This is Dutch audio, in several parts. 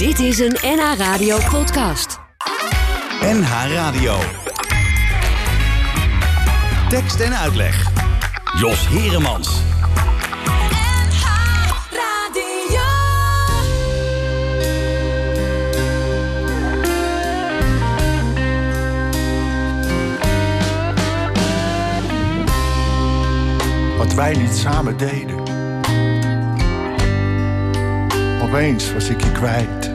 Dit is een NH Radio podcast. NH Radio. Tekst en uitleg. Jos Heremans. Wat wij niet samen deden. Opeens was ik je kwijt.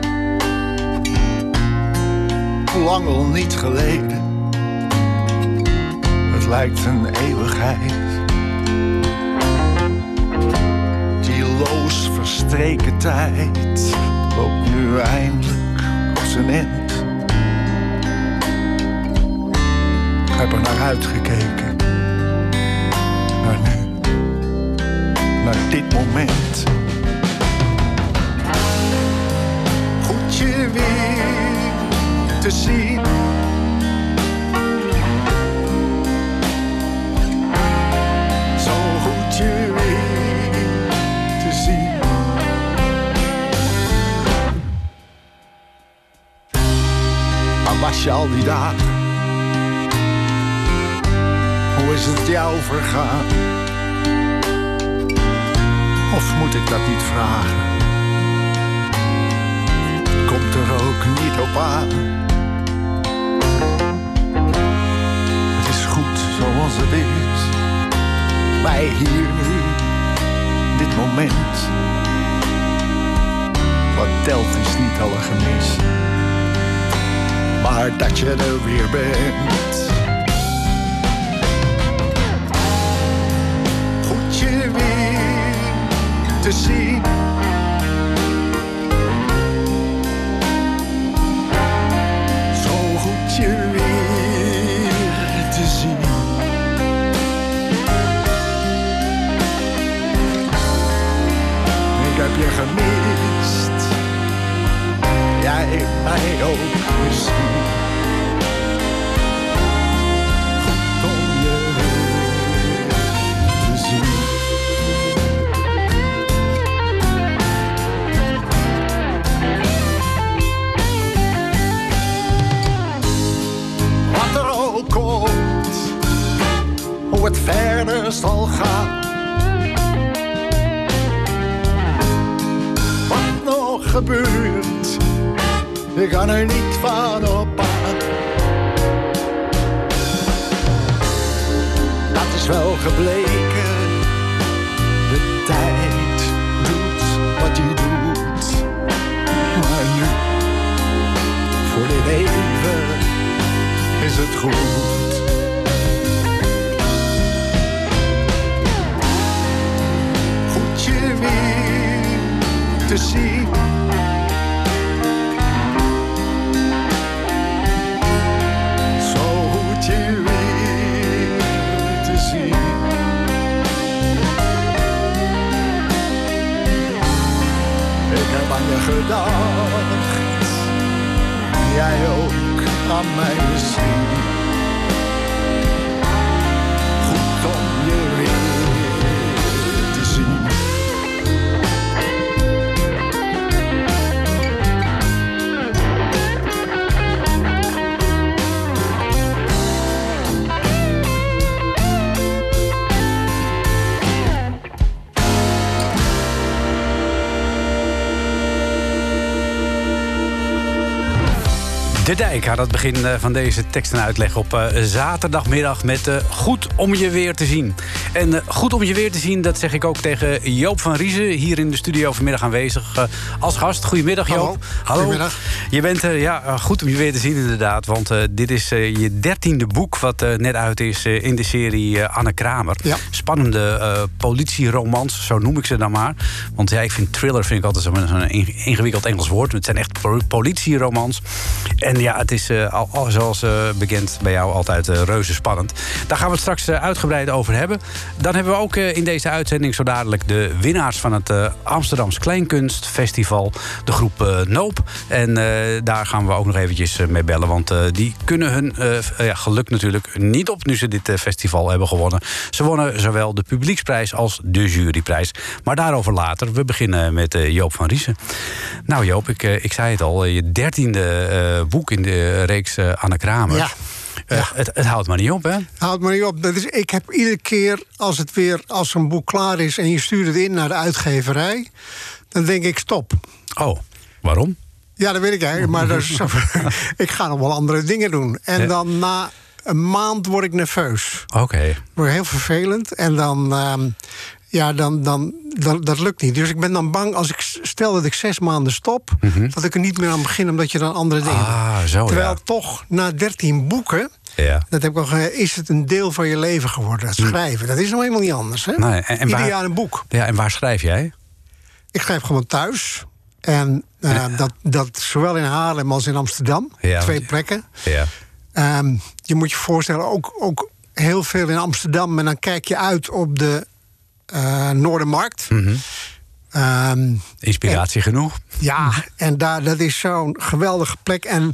Lang al niet geleden. Het lijkt een eeuwigheid. Die loos verstreken tijd loopt nu eindelijk op zijn eind. Ik heb er naar uitgekeken. Naar nu. Naar dit moment. Goed je weer te zien. Zo goed je weer te zien. Waar was je al die dagen? Hoe is het jou vergaan? Of moet ik dat niet vragen? Komt er ook niet op aan. Zoals. Wij hier nu, dit moment. Wat telt is niet alle gemis. Maar dat je er weer bent. Mij ook misschien. Wat er ook komt, hoe het verder zal gaan. Wat nog gebeurt, ik kan er niet van op. Dat is wel gebleken, de tijd doet wat hij doet. Maar nu, voor dit even, is het goed. Goed je weer te zien. Gedacht, jij ook aan mij misschien. De Dijk aan het begin eh, van deze tekst en uitleg op eh, zaterdagmiddag met eh, Goed om je weer te zien. En goed om je weer te zien, dat zeg ik ook tegen Joop van Riezen... hier in de studio vanmiddag aanwezig als gast. Goedemiddag Joop. Hallo. Goedemiddag. Je bent ja, goed om je weer te zien inderdaad. Want dit is je dertiende boek wat net uit is in de serie Anne Kramer. Ja. Spannende politieromans, zo noem ik ze dan maar. Want ja, ik vind thriller vind ik altijd zo'n zo'n ing- ingewikkeld Engels woord. Het zijn echt po- politieromans. En En ja, het is uh, al, al, zoals uh, bekend bij jou altijd uh, reuze spannend. Daar gaan we het straks uitgebreid over hebben. Dan hebben we ook in deze uitzending zo dadelijk de winnaars van het Amsterdams Kleinkunstfestival. De groep Noop. En daar gaan we ook nog eventjes mee bellen. Want die kunnen hun ja, geluk natuurlijk niet op nu ze dit festival hebben gewonnen. Ze wonnen zowel de publieksprijs als de juryprijs. Maar daarover later. We beginnen met Joop van Riesen. Nou Joop, ik, ik zei het al. Je dertiende boek in de reeks uh, Anne Kramer. Ja. Uh, het, het, houdt maar niet op, hè? Houdt maar niet op. Dat is, ik heb iedere keer als het weer, als een boek klaar is en je stuurt het in naar de uitgeverij, dan denk ik stop. Oh, waarom? Ja, dat weet ik eigenlijk. Maar ik ga nog wel andere dingen doen. En ja. dan na een maand word ik nerveus. Oké. Okay. Word heel vervelend. En dan, uh, ja, dan, dan, dan, dat lukt niet. Dus ik ben dan bang als ik stel dat ik zes maanden stop, mm -hmm. dat ik er niet meer aan begin, omdat je dan andere dingen ah. Zo, Terwijl ja. toch na dertien boeken. Ja. Dat heb ik al gezegd, is het een deel van je leven geworden? Het schrijven, dat is nog helemaal niet anders. Hè? Nee, en, en Ieder waar, jaar een boek. Ja, en waar schrijf jij? Ik schrijf gewoon thuis. En uh, dat, dat zowel in Haarlem als in Amsterdam. Ja, Twee plekken. Ja. Ehm, je moet je voorstellen, ook, ook heel veel in Amsterdam. En dan kijk je uit op de eh, Noordermarkt. Mhm. Ehm, Inspiratie genoeg? ja, en daar, dat is zo'n geweldige plek. En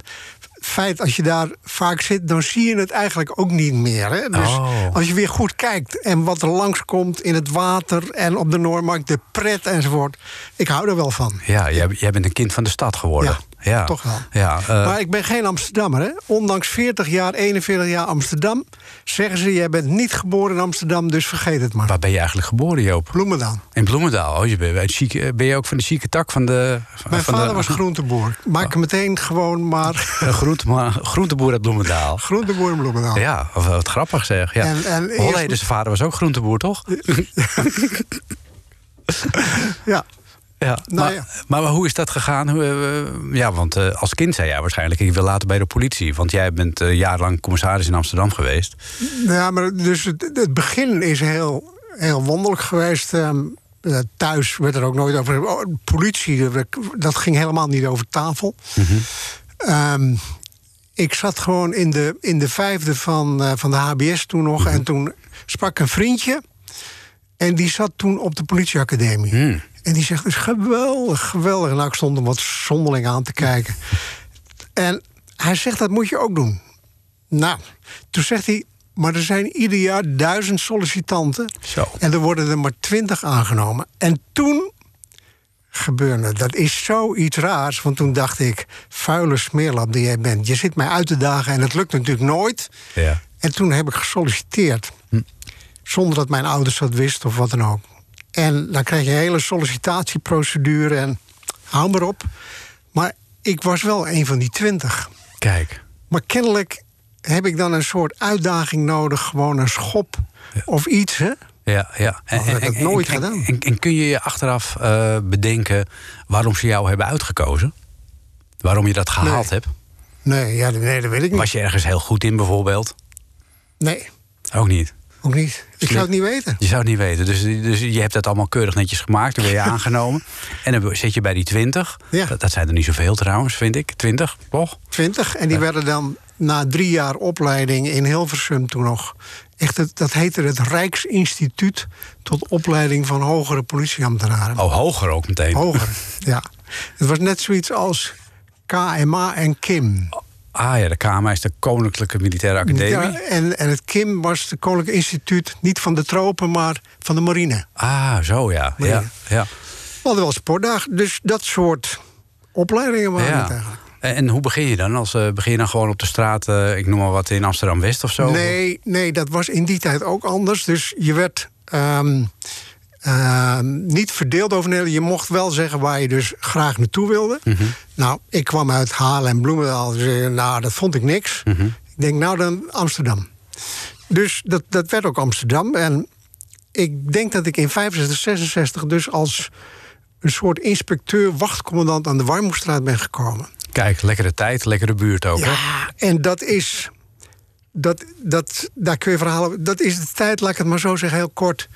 feit, als je daar vaak zit, dan zie je het eigenlijk ook niet meer. Hè? Dus Oh. als je weer goed kijkt en wat er langskomt in het water en op de Noormarkt, de pret enzovoort. Ik hou er wel van. Ja, jij, jij bent een kind van de stad geworden. Ja, toch wel. Ja, eh, Maar ik ben geen Amsterdammer. Hè? Ondanks 40 jaar, 41 jaar Amsterdam, zeggen ze: jij bent niet geboren in Amsterdam, dus vergeet het maar. waar ben je eigenlijk geboren, Joop? Bloemendaal. In Bloemendaal. Oh, je bent, uit chique- ben je ook van de chique tak van de. Mijn van vader de, was groenteboer. Maak hem meteen gewoon maar Een groente, groenteboer uit Bloemendaal. groenteboer in Bloemendaal. Ja, wat, wat grappig zeg. Ja. En- en Holleder, eerst- zijn vader was ook groenteboer, toch? Ja. Ja, Nou maar, ja. maar hoe is dat gegaan? Hoe, eh, ja, want eh, als kind zei jij waarschijnlijk... ik wil later bij de politie. Want jij bent eh, jarenlang commissaris in Amsterdam geweest. Ja, maar dus het, het begin is heel, heel wonderlijk geweest. Ehm, eh, thuis werd er ook nooit over. Oh, politie, dat- ging helemaal niet over tafel. Ehm, ik zat gewoon in de, in de vijfde van, eh, van de HBS toen nog. En toen sprak een vriendje. En die zat toen op de politieacademie. Hmm. En die zegt, het is geweldig, geweldig. Nou, ik stond hem wat zonderling aan te kijken. En hij zegt, dat moet je ook doen. Nou, toen zegt hij, maar er zijn ieder jaar duizend sollicitanten. Zo. En er worden er maar twintig aangenomen. En toen gebeurde, dat is zoiets raars. Want toen dacht ik, vuile smeerlap die jij bent. Je zit mij uit te dagen en het lukt natuurlijk nooit. Ja. En toen heb ik gesolliciteerd. Zonder dat mijn ouders dat wisten of wat dan ook. En dan krijg je een hele sollicitatieprocedure en hou maar op. Maar ik was wel een van die twintig. Kijk. Maar kennelijk heb ik dan een soort uitdaging nodig. Gewoon een schop of iets, hè? Ja, ja. En, dat heb ik nooit en- gedaan. En, en kun je je achteraf eh, bedenken waarom ze jou hebben uitgekozen? Waarom je dat gehaald Nee. hebt? Nee, ja, nee, dat weet ik niet. Was je ergens heel goed in bijvoorbeeld? Nee, Ook niet. Ook niet. Ik zou het niet weten. Je zou het niet weten. Dus, dus je hebt dat allemaal keurig netjes gemaakt. Toen ben je aangenomen. En dan zit je bij die 20. Ja. Dat, dat zijn er niet zoveel trouwens, vind ik. 20, toch? Twintig. En die werden dan na drie jaar opleiding in Hilversum toen nog... Echt, het, dat heette het Rijksinstituut tot opleiding van hogere politieambtenaren. Oh, hoger ook meteen. Hoger, ja. Het was net zoiets als KMA en KIM. Ah ja, de KMA is de Koninklijke Militaire Academie. Ja, en, en het KIM was het Koninklijk Instituut, niet van de tropen, maar van de marine. Ah, zo ja. Marine. ja, ja. We hadden wel sportdag, dus dat soort opleidingen waren het ja. eigenlijk. En, en hoe begin je dan? Als, eh, begin je dan gewoon op de straat, eh, ik noem maar wat, in Amsterdam-West of zo? Nee, nee, dat was in die tijd ook anders. Dus je werd ehm, ehm, niet verdeeld over Nederland. Je mocht wel zeggen waar je dus graag naartoe wilde. Mhm. Nou, ik kwam uit Haarlem en Bloemendaal. Dus, eh, nou, dat vond ik niks. Mhm. Ik denk, nou dan Amsterdam. Dus dat, dat werd ook Amsterdam. En ik denk dat ik in 65, 66 dus als een soort inspecteur, wachtcommandant aan de Warmoestraat ben gekomen. Kijk, lekkere tijd, lekkere buurt ook. hè? Ja, en dat is. Dat, dat, daar kun je verhalen. Dat is de tijd, laat ik het maar zo zeggen, heel kort.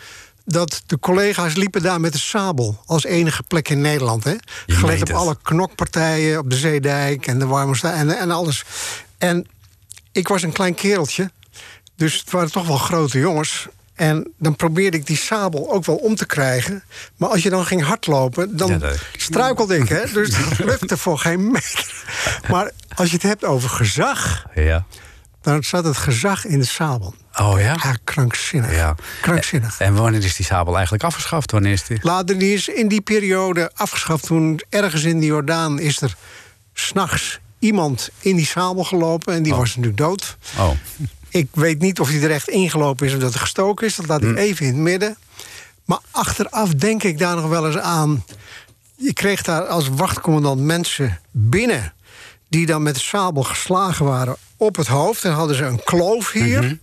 Dat de collega's liepen daar met de sabel als enige plek in Nederland. Hè? Gelet op het. alle knokpartijen op de Zeedijk en de Warmoesta en, en alles. En ik was een klein kereltje, dus het waren toch wel grote jongens. En dan probeerde ik die sabel ook wel om te krijgen. Maar als je dan ging hardlopen, dan Ja, dat- struikelde ik. Hè? Dus dat lukte voor geen meter. Maar als je het hebt over gezag, Ja. Dan zat het gezag in de sabel. Oh ja? Ja, krankzinnig. Ja. Krankzinnig. En wanneer is die sabel eigenlijk afgeschaft? Wanneer is die? Later, die is in die periode afgeschaft. Toen ergens in de Jordaan is er s'nachts iemand in die sabel gelopen. En die was natuurlijk dood. Oh. Ik weet niet of hij er echt ingelopen is of dat er gestoken is. Dat laat ik even in het midden. Maar achteraf denk ik daar nog wel eens aan. Je kreeg daar als wachtcommandant mensen binnen... die dan met de sabel geslagen waren op het hoofd. En hadden ze een kloof hier.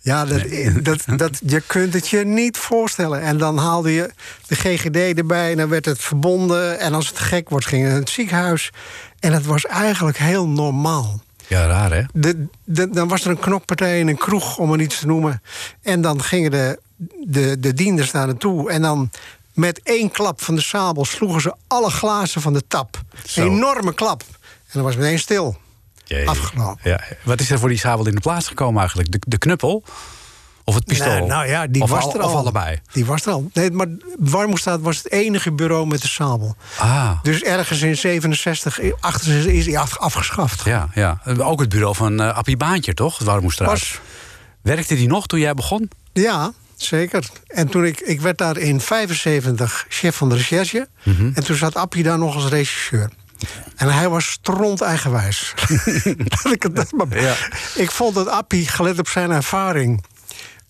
Ja, dat, dat, dat, je kunt het je niet voorstellen. En dan haalde je de GGD erbij en dan werd het verbonden. En als het gek wordt, ging het naar het ziekenhuis. En het was eigenlijk heel normaal. Ja, raar hè? De, de- dan was er een knokpartij in een kroeg, om er iets te noemen. En dan gingen de, de, de dienders daar naartoe. En dan met één klap van de sabel sloegen ze alle glazen van de tap. Een enorme klap. En dan was meteen stil. Jee. Afgelopen. Ja. Wat is er voor die sabel in de plaats gekomen eigenlijk? De, de knuppel? Of het pistool? Nou, nou ja, die of was al- er al. Of allebei? Die was er al. Nee, maar Warmoestad was het enige bureau met de sabel. Ah, Dus ergens in 67, 68 is hij af- afgeschaft. ja, ja. Ook het bureau van eh Appie Baantje, toch? Warmoestraat. Was, Werkte die nog toen jij begon? ja, zeker. En toen ik, ik werd daar in 75 chef van de recherche. Mhm. En toen zat Appie daar nog als regisseur. En hij was stront eigenwijs. Laat ik dat maar. Ja. Ik vond dat Appie, gelet op zijn ervaring,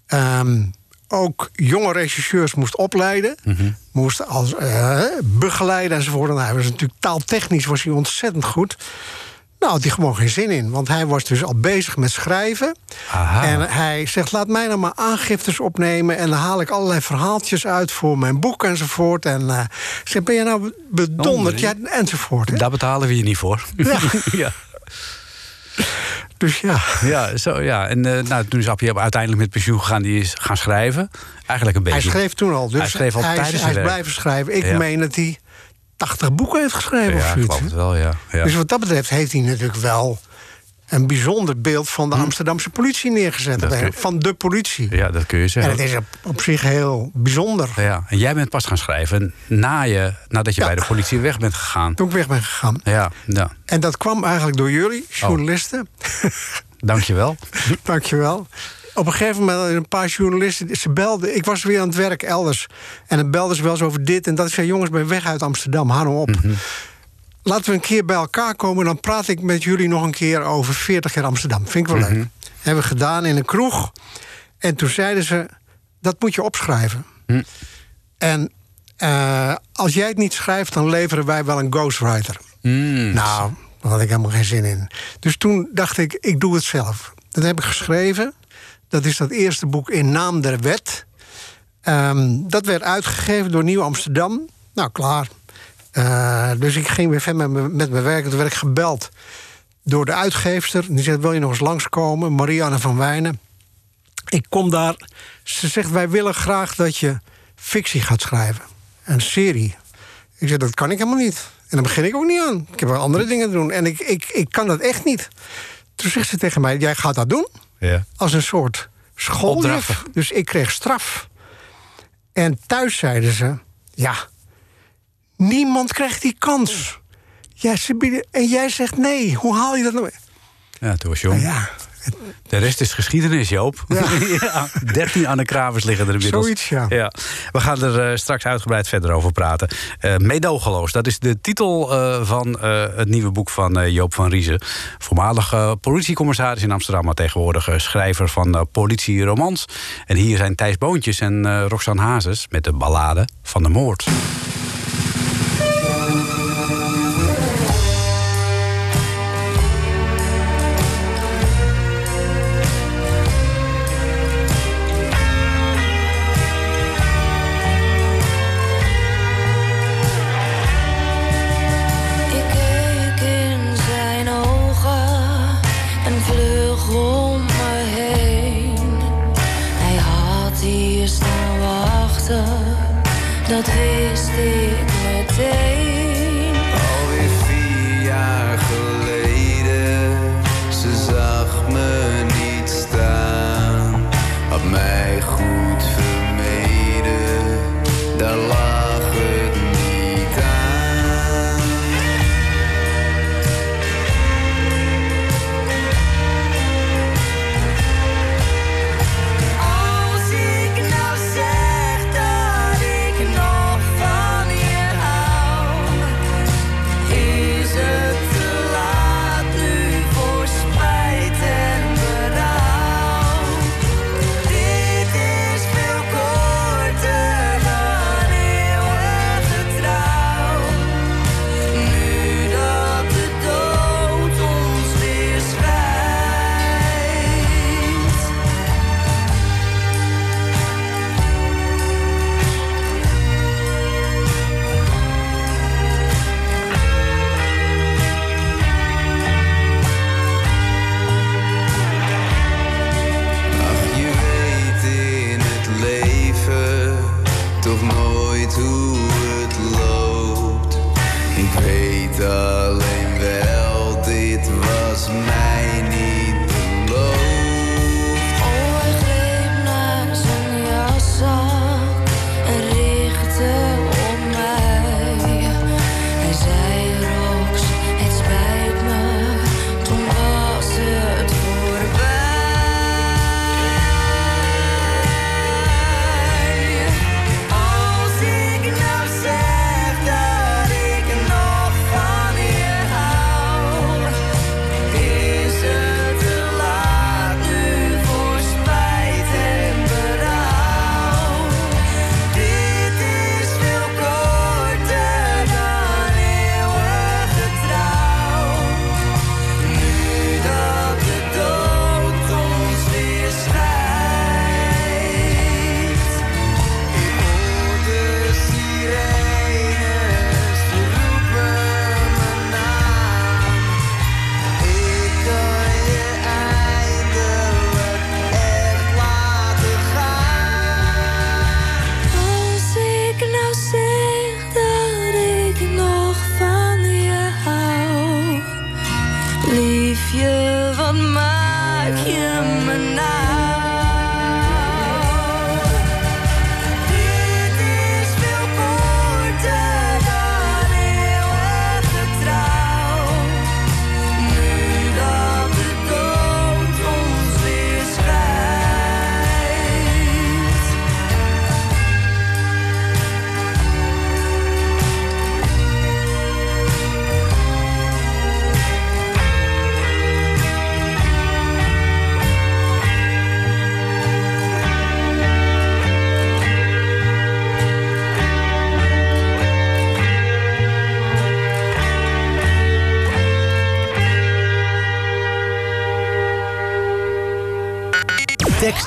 ehm, ook jonge regisseurs moest opleiden. Mhm. Moest als eh, begeleiden enzovoort. En hij was natuurlijk taaltechnisch was hij ontzettend goed. Nou, had hij gewoon geen zin in. Want hij was dus al bezig met schrijven. Aha. En hij zegt, laat mij nou maar aangiftes opnemen... en dan haal ik allerlei verhaaltjes uit voor mijn boek enzovoort. En zeg, ben je nou bedonderd? Ja, enzovoort. hè. Daar betalen we je niet voor. Ja. ja. Dus ja, Ja, zo, ja. En eh, nou, toen is Appie uiteindelijk met pensioen gegaan. Die is gaan schrijven. Eigenlijk een beetje... hij schreef toen al. Dus Hij schreef al hij, tijdens hij is blijven schrijven. Ik Ja. meen dat hij 80 boeken heeft geschreven. Ja, of ik zoiets. geloof het wel, ja. ja. Dus wat dat betreft heeft hij natuurlijk wel... een bijzonder beeld van de Amsterdamse politie neergezet. Hm. Je- Van de politie. Ja, dat kun je En zeggen. het is op, zich heel bijzonder. Ja, en jij bent pas gaan schrijven na je, nadat je Ja. bij de politie weg bent gegaan. Toen ik weg ben gegaan. Ja, ja. En dat kwam eigenlijk door jullie, Oh. journalisten. dankjewel. Dankjewel. Op een gegeven moment een paar journalisten, ze belden. Ik was weer aan het werk elders. En dan belden ze wel eens over dit en dat. Ik zei, jongens, ben weg uit Amsterdam, hou nou op. Laten we een keer bij elkaar komen. Dan praat ik met jullie nog een keer over 40 jaar Amsterdam. Vind ik wel leuk. Hebben we gedaan in een kroeg. En toen zeiden ze, dat moet je opschrijven. En eh, als jij het niet schrijft, dan leveren wij wel een ghostwriter. Mm. Nou, daar had ik helemaal geen zin in. Dus toen dacht ik, ik doe het zelf. Dat heb ik geschreven. Dat is dat eerste boek In Naam der Wet. Ehm, dat werd uitgegeven door Nieuw Amsterdam. Nou, klaar. Eh, dus ik ging weer verder met, mijn- werk. En toen werd ik gebeld door de uitgeefster. Die zegt, wil je nog eens langskomen? Marianne van Wijnen. Ik kom daar. Ze zegt, wij willen graag dat je fictie gaat schrijven. Een serie. Ik zeg, dat kan ik helemaal niet. En dan begin ik ook niet aan. Ik heb wel andere dingen te doen. En ik, ik, ik kan dat echt niet. Toen zegt ze tegen mij, jij gaat dat doen? Ja. Als een soort schooljuf. Dus ik kreeg straf. En thuis zeiden ze, ja, niemand krijgt die kans. Ja, ze bieden, en jij zegt nee. Hoe haal je dat nou? ja, toen was je jong. Nou ja, De rest is geschiedenis, Joop. Ja. Ja, 13 Anne Kravers liggen er inmiddels. Zoiets, ja. We gaan er eh, straks uitgebreid verder over praten. Eh Meedogenloos, dat is de titel eh, van het nieuwe boek van Joop van Riezen. Voormalig politiecommissaris in Amsterdam... maar tegenwoordig schrijver van politieromans. En hier zijn Thijs Boontjes en Roxanne Hazes... met de ballade van de moord.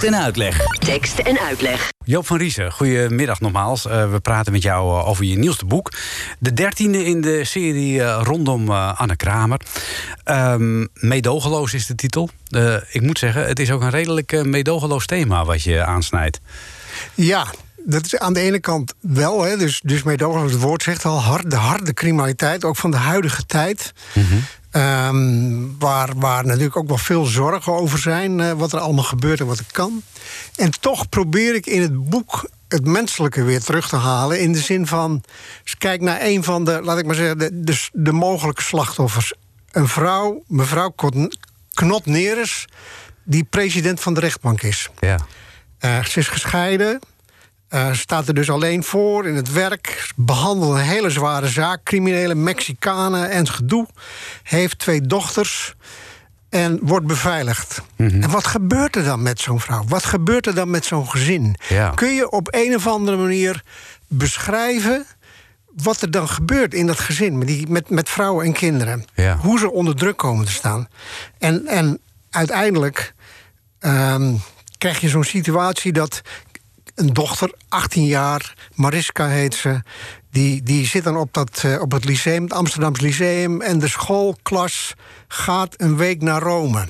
Tekst en uitleg. Tekst en uitleg. Joop van Riesen, goedemiddag nogmaals. Eh, we praten met jou eh, over je nieuwste boek. De dertiende in de serie eh, rondom eh, Anne Kramer. Ehm meedogenloos is de titel. Ik moet zeggen, het is ook een redelijk eh, meedogenloos thema wat je aansnijdt. Ja, dat is aan de ene kant wel. Hè, dus, dus meedogenloos, het woord zegt al, hard, de harde criminaliteit, ook van de huidige tijd. Ehm, waar, waar natuurlijk ook wel veel zorgen over zijn, eh, wat er allemaal gebeurt en wat er kan. En toch probeer ik in het boek het menselijke weer terug te halen. In de zin van, eens kijk naar een van de, laat ik maar zeggen, de, de, de mogelijke slachtoffers. Een vrouw, mevrouw Knot Neres, die president van de rechtbank is. Ja. Eh, ze is gescheiden. Eh, staat er dus alleen voor in het werk. Behandelt een hele zware zaak. Criminele Mexicanen en gedoe. Heeft twee dochters. En wordt beveiligd. En wat gebeurt er dan met zo'n vrouw? Wat gebeurt er dan met zo'n gezin? Ja. Kun je op een of andere manier beschrijven wat er dan gebeurt in dat gezin met, die, met, met vrouwen en kinderen? Ja. Hoe ze onder druk komen te staan. En, en uiteindelijk ehm, krijg je zo'n situatie dat een dochter, 18 jaar, Mariska heet ze, die, die zit dan op, dat, eh, op het lyceum, het Amsterdams Lyceum, en de schoolklas gaat een week naar Rome.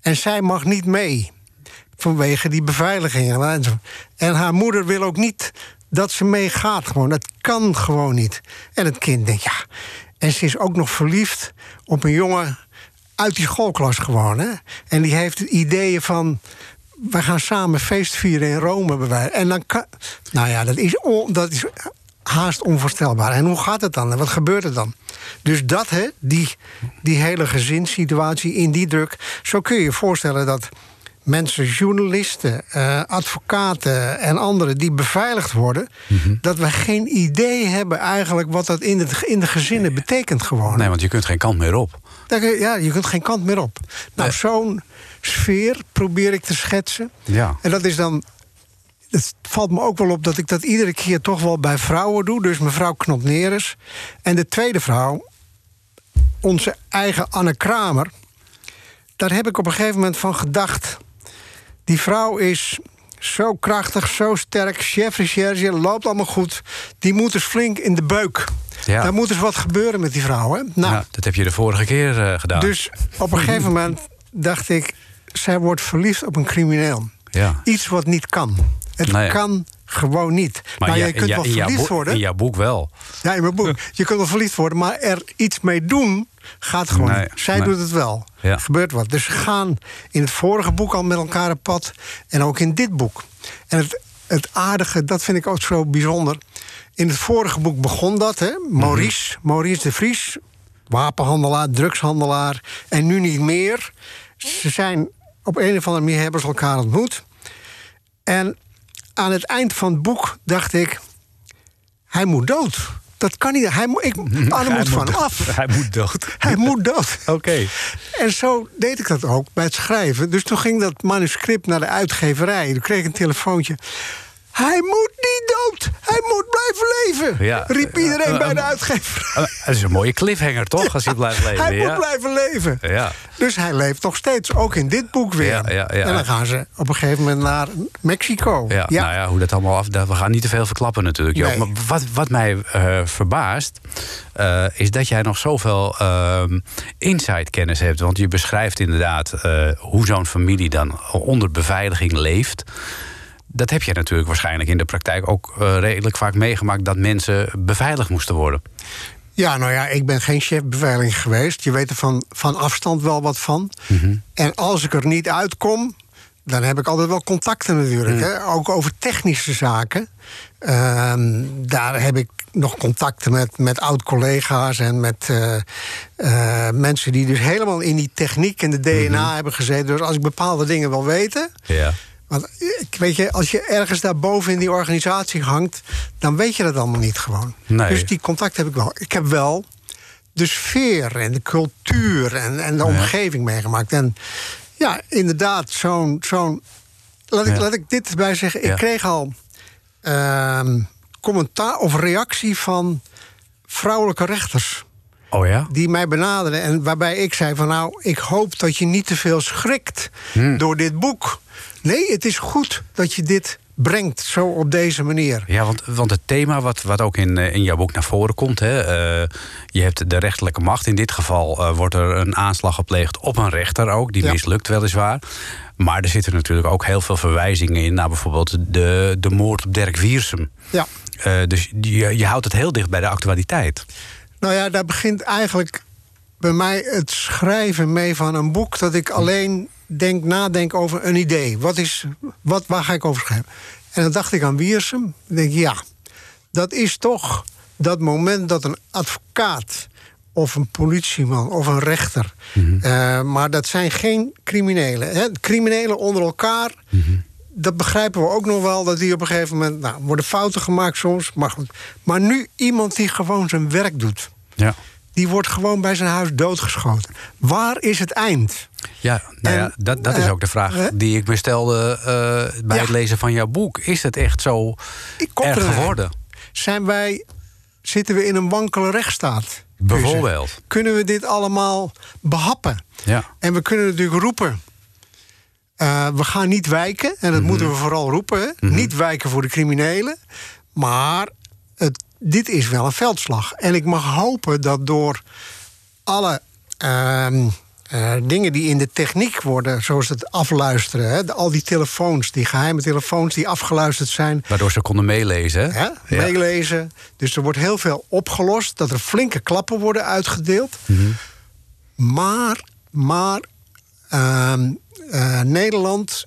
En zij mag niet mee vanwege die beveiligingen. En haar moeder wil ook niet dat ze meegaat gewoon. Dat kan gewoon niet. En het kind denkt, ja. En ze is ook nog verliefd op een jongen uit die schoolklas gewoon. Hè? En die heeft ideeën van. We gaan samen feest vieren in Rome. En dan kan. Nou ja, dat is, on- dat is haast onvoorstelbaar. En hoe gaat het dan? En wat gebeurt er dan? Dus dat, hè, die, die hele gezinssituatie in die druk. Zo kun je je voorstellen dat mensen, journalisten, eh, advocaten en anderen die beveiligd worden, dat we geen idee hebben eigenlijk wat dat in, het, in de gezinnen betekent gewoon. Nee, want je kunt geen kant meer op. Ja, je kunt geen kant meer op. Nou, Nee. zo'n sfeer probeer ik te schetsen. Ja. En dat is dan. Het valt me ook wel op dat ik dat iedere keer toch wel bij vrouwen doe. Dus mevrouw Knopneres. En de tweede vrouw, onze eigen Anne Kramer. Daar heb ik op een gegeven moment van gedacht. Die vrouw is zo krachtig, zo sterk. Chef recherche, loopt allemaal goed. Die moet eens flink in de beuk. Ja. Daar moet eens wat gebeuren met die vrouw. Hè? Nou, Ja, dat heb je de vorige keer eh, gedaan. dus op een gegeven moment dacht ik... zij wordt verliefd op een crimineel. ja. Iets wat niet kan. Het Nee. kan gewoon niet. Maar, ja- je kunt ja- wel verliefd worden. In jouw boek wel. Ja, in mijn boek. Je kunt wel verliefd worden, maar er iets mee doen gaat gewoon Nee. Zij nee. doet het wel. Ja. Er gebeurt wat. Dus ze gaan in het vorige boek al met elkaar op pad. En ook in dit boek. En het, het aardige, dat vind ik ook zo bijzonder. In het vorige boek begon dat, hè? Maurice, Maurice de Vries. Wapenhandelaar, drugshandelaar. En nu niet meer. Ze zijn op een of andere manier hebben ze elkaar ontmoet. En aan het eind van het boek dacht ik... hij moet dood. Dat kan niet. Hij, moet- ik, Hij moet van dood. af. Hij moet dood. Hij moet dood. Oké. En zo deed ik dat ook bij het schrijven. Dus toen ging dat manuscript naar de uitgeverij. Toen kreeg ik een telefoontje. Hij moet niet dood. Hij moet blijven leven. Ja. Riep iedereen bij de eh, uitgeverij. Eh, Dat is een mooie cliffhanger, toch? Als hij blijft leven. Hij ja. moet blijven leven. Ja. Dus hij leeft nog steeds, ook in dit boek weer. En dan gaan ze op een gegeven moment naar Mexico. Ja, nou ja, hoe dat allemaal af. We gaan niet te veel verklappen natuurlijk. Nee. Maar wat, wat mij eh, verbaast, eh, is dat jij nog zoveel ehm inside kennis hebt. Want je beschrijft inderdaad hoe zo'n familie dan onder beveiliging leeft. Dat heb je natuurlijk waarschijnlijk in de praktijk ook eh, redelijk vaak meegemaakt dat mensen beveiligd moesten worden. Ja, nou ja, ik ben geen chef beveiliging geweest. Je weet er van, van afstand wel wat van. En als ik er niet uitkom, dan heb ik altijd wel contacten natuurlijk. Hè? Ook over technische zaken. Ehm, daar heb ik nog contacten met, met oud-collega's en met eh, eh, mensen die dus helemaal in die techniek en de DNA hebben gezeten. Dus als ik bepaalde dingen wil weten, Ja. Want ik weet je, als je ergens daarboven in die organisatie hangt, dan weet je dat allemaal niet gewoon. Nee. Dus die contact heb ik wel. Ik heb wel de sfeer en de cultuur en, en de omgeving meegemaakt. En ja, inderdaad, zo'n. zo'n laat, ik, Ja. laat ik dit erbij zeggen. Ja. Ik kreeg al ehm, commentaar of reactie van vrouwelijke rechters Oh ja? die mij benaderden. En waarbij ik zei van nou, ik hoop dat je niet te veel schrikt Hmm. door dit boek. Nee, het is goed dat je dit brengt, zo op deze manier. Ja, want, want het thema wat, wat ook in, eh, in jouw boek naar voren komt... Hè, eh, je hebt de rechterlijke macht. In dit geval eh, wordt er een aanslag gepleegd op een rechter ook. Die Ja. mislukt weliswaar. Maar er zitten natuurlijk ook heel veel verwijzingen in... naar bijvoorbeeld de, de moord op Dirk Wiersum. Ja. Dus je, je houdt het heel dicht bij de actualiteit. Nou ja, daar begint eigenlijk bij mij het schrijven mee van een boek dat ik alleen denk, nadenk over een idee. Wat is, wat, waar ga ik over schrijven? En dan dacht ik aan Wiersum. Denk ja, dat is toch dat moment dat een advocaat of een politieman of een rechter. eh, maar dat zijn geen criminelen. Hè? Criminelen onder elkaar. Dat begrijpen we ook nog wel, dat die op een gegeven moment... Nou, worden fouten gemaakt soms, maar goed. Maar nu iemand die gewoon zijn werk doet... Ja. Die wordt gewoon bij zijn huis doodgeschoten. Waar is het eind? Ja, nou ja, dat, dat is eh, ook de vraag hè? die ik me stelde eh, bij Ja. het lezen van jouw boek. Is het echt zo erg er geworden? Zijn wij, zitten we in een wankele rechtsstaat? Bijvoorbeeld. Kunnen we dit allemaal behappen? Ja. En we kunnen natuurlijk roepen. eh, we gaan niet wijken, en dat moeten we vooral roepen. hè. Niet wijken voor de criminelen. Maar het, dit is wel een veldslag. En ik mag hopen dat door alle ehm, eh, dingen die in de techniek worden, zoals het afluisteren. Hè, de- al die telefoons, die geheime telefoons die afgeluisterd zijn. Waardoor ze konden meelezen. hè? Ja. meelezen. Dus er wordt heel veel opgelost. Dat er flinke klappen worden uitgedeeld. Mhm. Maar, maar ehm, eh, Nederland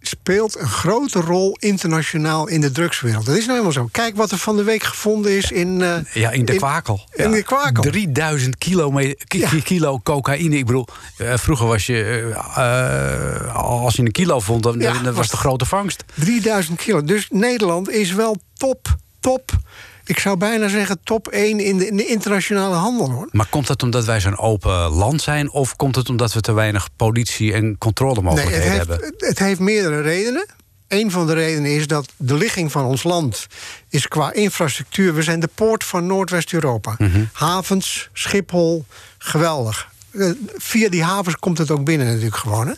speelt een grote rol internationaal in de drugswereld. Dat is nou helemaal zo. Kijk wat er van de week gevonden is in... eh, Ja, in de kwakel. In Ja. de kwakel. 3000 kilo, Ja. kilo cocaïne. Ik bedoel, eh, vroeger was je... eh, als je een kilo vond, dan, Ja, dan was het een grote vangst. 3000 kilo. Dus Nederland is wel top, top. Ik zou bijna zeggen top 1 in de, in de internationale handel hoor. Maar komt dat omdat wij zo'n open land zijn... of komt het omdat we te weinig politie- en Nee, controlemogelijkheden heeft, hebben? het- het heeft meerdere redenen. Een van de redenen is dat de ligging van ons land is qua infrastructuur. We zijn de poort van Noordwest-Europa. Mhm. Havens, Schiphol, geweldig. Eh, Via die havens komt het ook binnen natuurlijk gewoon. Hè.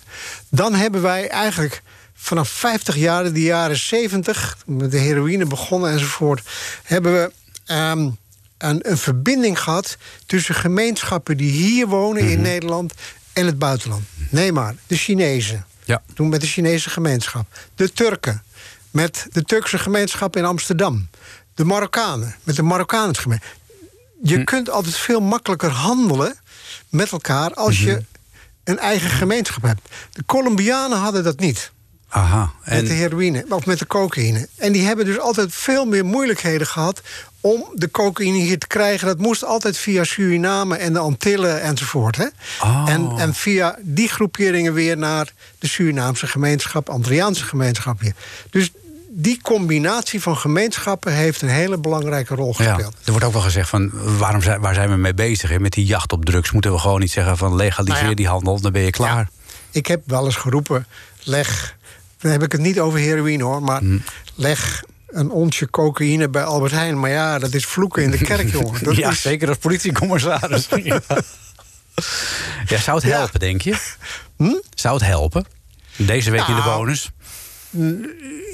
Dan hebben wij eigenlijk vanaf 50 jaar, de jaren 70, met de heroïne begonnen enzovoort, hebben we ehm, een, een verbinding gehad tussen gemeenschappen die hier wonen Mhm. in Nederland en het buitenland. Neem maar, de Chinezen. Ja. Toen met de Chinese gemeenschap. De Turken met de Turkse gemeenschap in Amsterdam. De Marokkanen met de Marokkaanse gemeenschap. Je Hm. kunt altijd veel makkelijker handelen met elkaar als Mhm. je een eigen gemeenschap hebt. De Colombianen hadden dat niet. Aha. Met de En, heroïne of met de cocaïne. En die hebben dus altijd veel meer moeilijkheden gehad om de cocaïne hier te krijgen. Dat moest altijd via Suriname en de Antillen enzovoort. Hè? Oh. En, en via die groeperingen weer naar de Surinaamse gemeenschap, Antilliaanse gemeenschap hier. Dus die combinatie van gemeenschappen heeft een hele belangrijke rol ja, gespeeld. er wordt ook wel gezegd van... Waarom zijn, waar zijn we mee bezig? Hè? Met die jacht op drugs moeten we gewoon niet zeggen van... legaliseer Nou ja. die handel, dan ben je klaar. Ja, ik heb wel eens geroepen, leg, dan heb ik het niet over heroïne hoor, maar Hm. leg een onsje cocaïne bij Albert Heijn. Maar ja, dat is vloeken in de kerk, jongen. Dat ja, is, zeker als politiecommissaris. ja. ja, zou het Ja. helpen, denk je? Zou het helpen? Deze week in de Nou, bonus?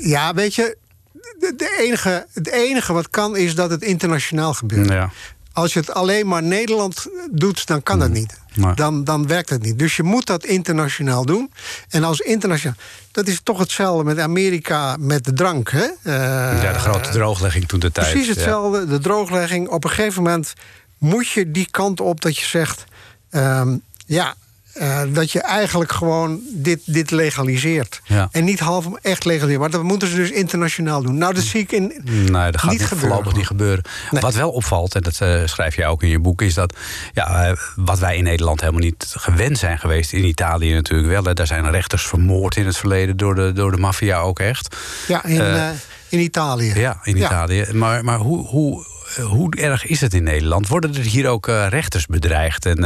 Ja, weet je, de, de enige, het enige wat kan is dat het internationaal gebeurt. Ja. Als je het alleen maar Nederland doet, dan kan dat niet. Dan, dan werkt het niet. Dus je moet dat internationaal doen. En als internationaal. Dat is toch hetzelfde met Amerika met de drank. Hè? Eh, ja, de grote drooglegging toen de tijd. Precies Ja. hetzelfde, de drooglegging. Op een gegeven moment moet je die kant op dat je zegt... ehm, ja, eh, dat je eigenlijk gewoon dit, dit legaliseert. Ja. En niet half echt legaliseren. Maar dat moeten ze dus internationaal doen. Nou, dat zie ik in, Nee, dat gaat niet niet gebeuren. voorlopig niet gebeuren. Nee. Wat wel opvalt, en dat eh, schrijf je ook in je boek, is dat ja, eh, wat wij in Nederland helemaal niet gewend zijn geweest, in Italië natuurlijk wel. Hè, daar zijn rechters vermoord in het verleden door de, door de maffia ook echt. Ja, in, in Italië. Ja, in Italië. Maar, maar hoe, hoe, hoe erg is het in Nederland? Worden er hier ook rechters bedreigd? En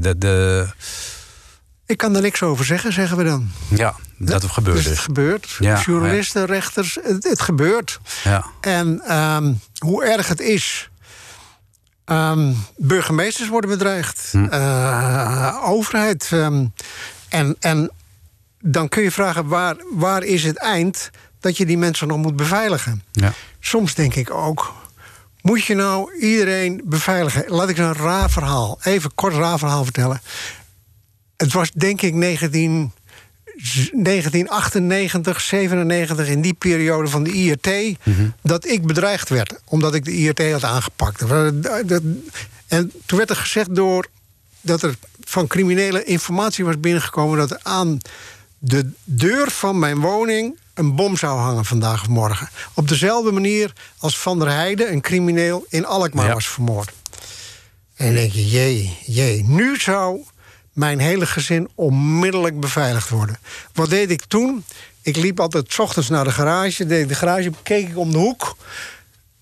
de, de, Ik kan er niks over zeggen, zeggen we dan. ja, dat gebeurt dus dus. het gebeurt. Ja, Journalisten, rechters, het, het gebeurt. Ja. En ehm, hoe erg het is. ehm, burgemeesters worden bedreigd. Hm. Eh, overheid. ehm, en, en dan kun je vragen, waar, waar is het eind dat je die mensen nog moet beveiligen? Ja. Soms denk ik ook, moet je nou iedereen beveiligen? Laat ik een raar verhaal, even kort raar verhaal vertellen. Het was denk ik 19, 1998, 97, in die periode van de IRT... dat ik bedreigd werd, omdat ik de IRT had aangepakt. En toen werd er gezegd door dat er van criminele informatie was binnengekomen... dat er aan de deur van mijn woning een bom zou hangen vandaag of morgen. Op dezelfde manier als Van der Heijden, een crimineel, in Alkmaar Ja. was vermoord. En dan denk je, jee, jee, nu zou mijn hele gezin onmiddellijk beveiligd worden. Wat deed ik toen? Ik liep altijd 's ochtends naar de garage, deed ik de garage, keek ik om de hoek...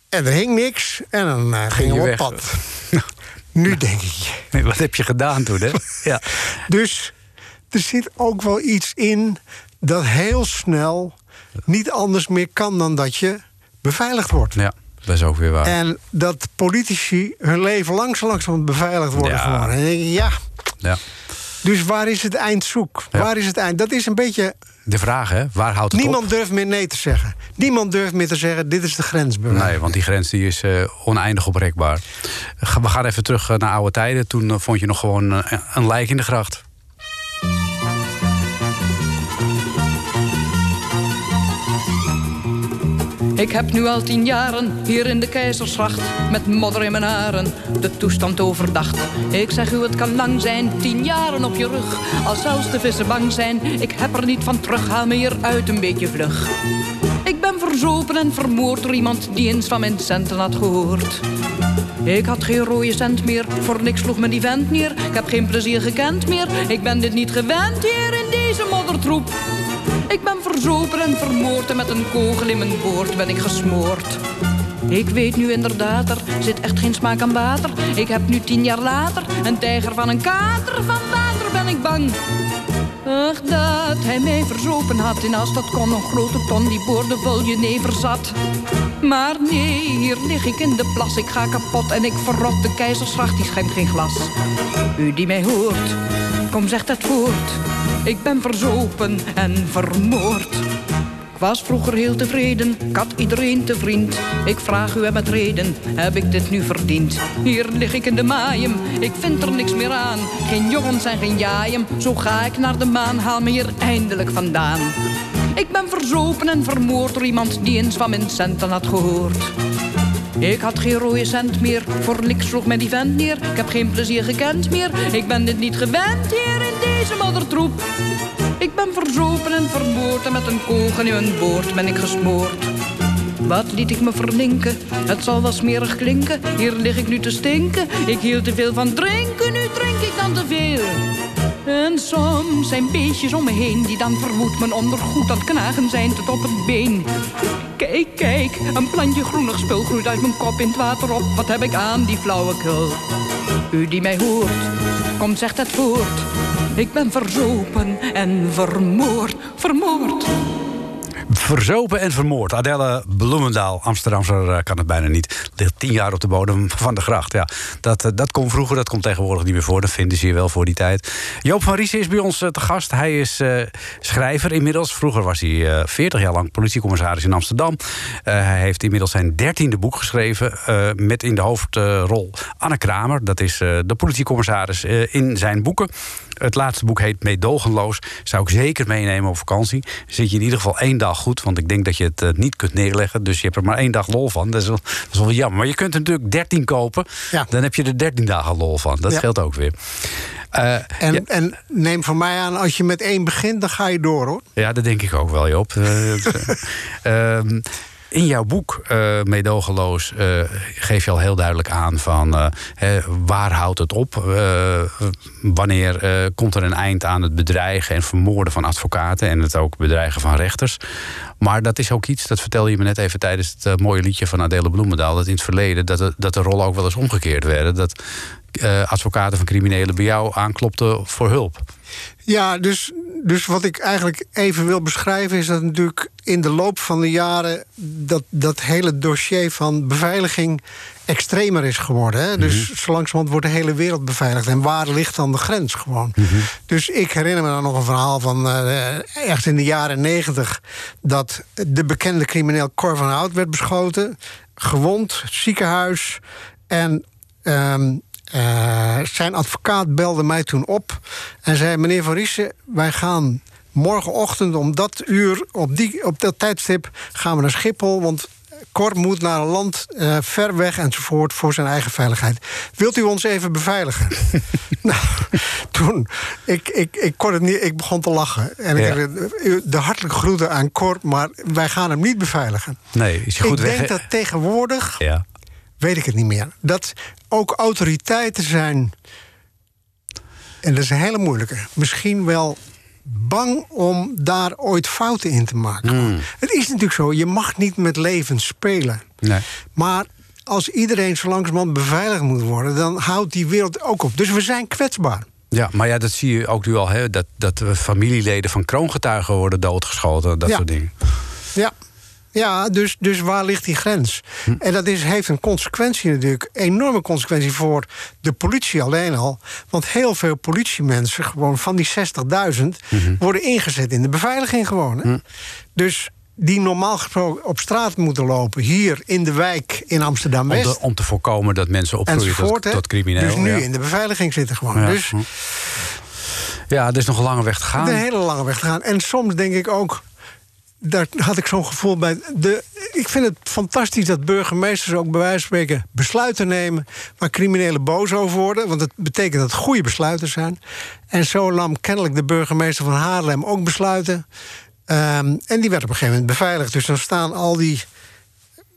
en er hing niks en dan eh, gingen we op pad. nu denk ik. Nee, Wat heb je gedaan toen, hè? Ja. Dus er zit ook wel iets in dat heel snel niet anders meer kan dan dat je beveiligd wordt. ja, dat is ook weer waar. En dat politici hun leven langs langzaam beveiligd worden Ja. geworden. En dan denk ik, ja, Ja. Dus waar is het eind zoek? Ja. Waar is het eind? Dat is een beetje... De vraag, hè? Waar houdt het Niemand op? durft meer nee te zeggen. Niemand durft meer te zeggen, dit is de grens. Nee, want die grens die is eh, oneindig oprekbaar. Ga- We gaan even terug eh, naar oude tijden. Toen eh, vond je nog gewoon eh, een lijk in de gracht. Ik heb nu al tien jaren hier in de keizersgracht met modder in mijn haren de toestand overdacht. Ik zeg u, het kan lang zijn, tien jaren op je rug. Als zelfs de vissen bang zijn, ik heb er niet van terug. Haal me uit een beetje vlug. Ik ben verzopen en vermoord door iemand die eens van mijn centen had gehoord. Ik had geen rode cent meer, voor niks sloeg me die vent neer. Ik heb geen plezier gekend meer, ik ben dit niet gewend hier in deze moddertroep. Ik ben verzopen en vermoord en met een kogel in mijn boord ben ik gesmoord. Ik weet nu inderdaad, er zit echt geen smaak aan water. Ik heb nu tien jaar later een tijger van een kater. Van water ben ik bang. Ach, dat hij mij verzopen had. En als dat kon, een grote ton die boordevol jenever zat. Maar nee, hier lig ik in de plas. Ik ga kapot en ik verrot. De keizersgracht, die schenkt geen glas. U die mij hoort, kom zegt het voort. Ik ben verzopen en vermoord. Ik was vroeger heel tevreden, ik had iedereen te vriend. Ik vraag u en met reden, heb ik dit nu verdiend? Hier lig ik in de maaien, ik vind er niks meer aan. Geen jongens en geen jaaien, zo ga ik naar de maan. Haal me hier eindelijk vandaan. Ik ben verzopen en vermoord door iemand die eens van mijn centen had gehoord. Ik had geen rode cent meer, voor niks sloeg mij die vent neer. Ik heb geen plezier gekend meer, ik ben dit niet gewend hier deze moddertroep. Ik ben verzopen en vermoord en met een kogel in mijn boord ben ik gesmoord. Wat liet ik me verlinken? Het zal wel smerig klinken. Hier lig ik nu te stinken. Ik hield te veel van drinken, nu drink ik dan te veel. En soms zijn beestjes om me heen die dan vermoed mijn ondergoed het knagen zijn tot op het been. Kijk, kijk, een plantje groenig spul groeit uit mijn kop in het water op. Wat heb ik aan die flauwekul? U die mij hoort, kom zegt het voort. Ik ben verzopen en vermoord, vermoord. Verzopen en vermoord. Adelle Bloemendaal, Amsterdamser eh, kan het bijna niet. Ligt tien jaar op de bodem van de gracht. Ja, dat, eh, dat kon vroeger, dat komt tegenwoordig niet meer voor. Dat vinden ze hier wel voor die tijd. Joop van Riesen is bij ons eh, te gast. Hij is schrijver inmiddels. Vroeger was hij eh 40 jaar lang politiecommissaris in Amsterdam. Hij heeft inmiddels zijn dertiende boek geschreven... met in de hoofdrol Anne Kramer. Dat is de politiecommissaris in zijn boeken. Het laatste boek heet Meedogenloos. Zou ik zeker meenemen op vakantie. Zit je in ieder geval één dag goed. Want ik denk dat je het eh, niet kunt neerleggen. Dus je hebt er maar één dag lol van. Dat is wel, dat is wel jammer. Maar je kunt er natuurlijk 13 kopen. Ja. Dan heb je er 13 dagen lol van. Dat Ja. scheelt ook weer. Eh, En, ja, en neem van mij aan, als je met één begint, dan ga je door hoor. ja, dat denk ik ook wel. Eh, het, eh, ehm, in jouw boek, eh Meedogenloos, eh, geef je al heel duidelijk aan van eh, hè, waar houdt het op? Wanneer komt er een eind aan het bedreigen en vermoorden van advocaten en het ook bedreigen van rechters? Maar dat is ook iets, dat vertelde je me net even tijdens het mooie liedje van Adele Bloemendaal, dat in het verleden dat de, dat de rollen ook wel eens omgekeerd werden. Dat advocaten van criminelen bij jou aanklopten voor hulp. Ja, dus, dus wat ik eigenlijk even wil beschrijven is dat natuurlijk in de loop van de jaren dat, dat hele dossier van beveiliging extremer is geworden. Hè? Dus zo langzamerhand wordt de hele wereld beveiligd. En waar ligt dan de grens gewoon? Dus ik herinner me dan nog een verhaal van echt in de jaren negentig... dat de bekende crimineel Cor van Hout werd beschoten. Gewond, ziekenhuis. En ehm, eh, zijn advocaat belde mij toen op en zei: Meneer Van Riesen, wij gaan morgenochtend om dat uur, op, die, op dat tijdstip, gaan we naar Schiphol. Want Cor moet naar een land eh, ver weg enzovoort voor zijn eigen veiligheid. Wilt u ons even beveiligen? nou, toen, ik, ik, ik, kon het niet, ik begon te lachen. En Ja. ik zei, "U- de hartelijke groeten aan Cor, maar wij gaan hem niet beveiligen. Nee, is je goed ik weg? denk dat tegenwoordig Ja. weet ik het niet meer. Dat ook autoriteiten zijn. En dat is een hele moeilijke. Misschien wel bang om daar ooit fouten in te maken. Hmm. Het is natuurlijk zo, je mag niet met leven spelen. Nee. Maar als iedereen zo langzamerhand beveiligd moet worden... dan houdt die wereld ook op. Dus we zijn kwetsbaar. Ja, maar ja, dat zie je ook nu al, hè, dat, dat familieleden van kroongetuigen worden doodgeschoten, dat Ja. soort dingen. Ja, ja dus, dus waar ligt die grens? Hm. En dat is, heeft een consequentie natuurlijk, enorme consequentie voor de politie alleen al. Want heel veel politiemensen, gewoon van die 60.000, Mhm. worden ingezet in de beveiliging gewoon. Hm. Dus die normaal gesproken op straat moeten lopen, hier in de wijk in Om, Amsterdam-West. te- om te voorkomen dat mensen opgroeien tot, tot crimineel. Dus nu ja. in de beveiliging zitten gewoon. Ja. Dus Hm. Ja, er is nog een lange weg te gaan. een hele lange weg te gaan. En soms denk ik ook, daar had ik zo'n gevoel bij. De, ik vind het fantastisch dat burgemeesters ook bij wijze van spreken besluiten nemen waar criminelen boos over worden. Want het betekent dat het goede besluiten zijn. En zo nam kennelijk de burgemeester van Haarlem ook besluiten. Ehm, en die werd op een gegeven moment beveiligd. Dus dan staan al die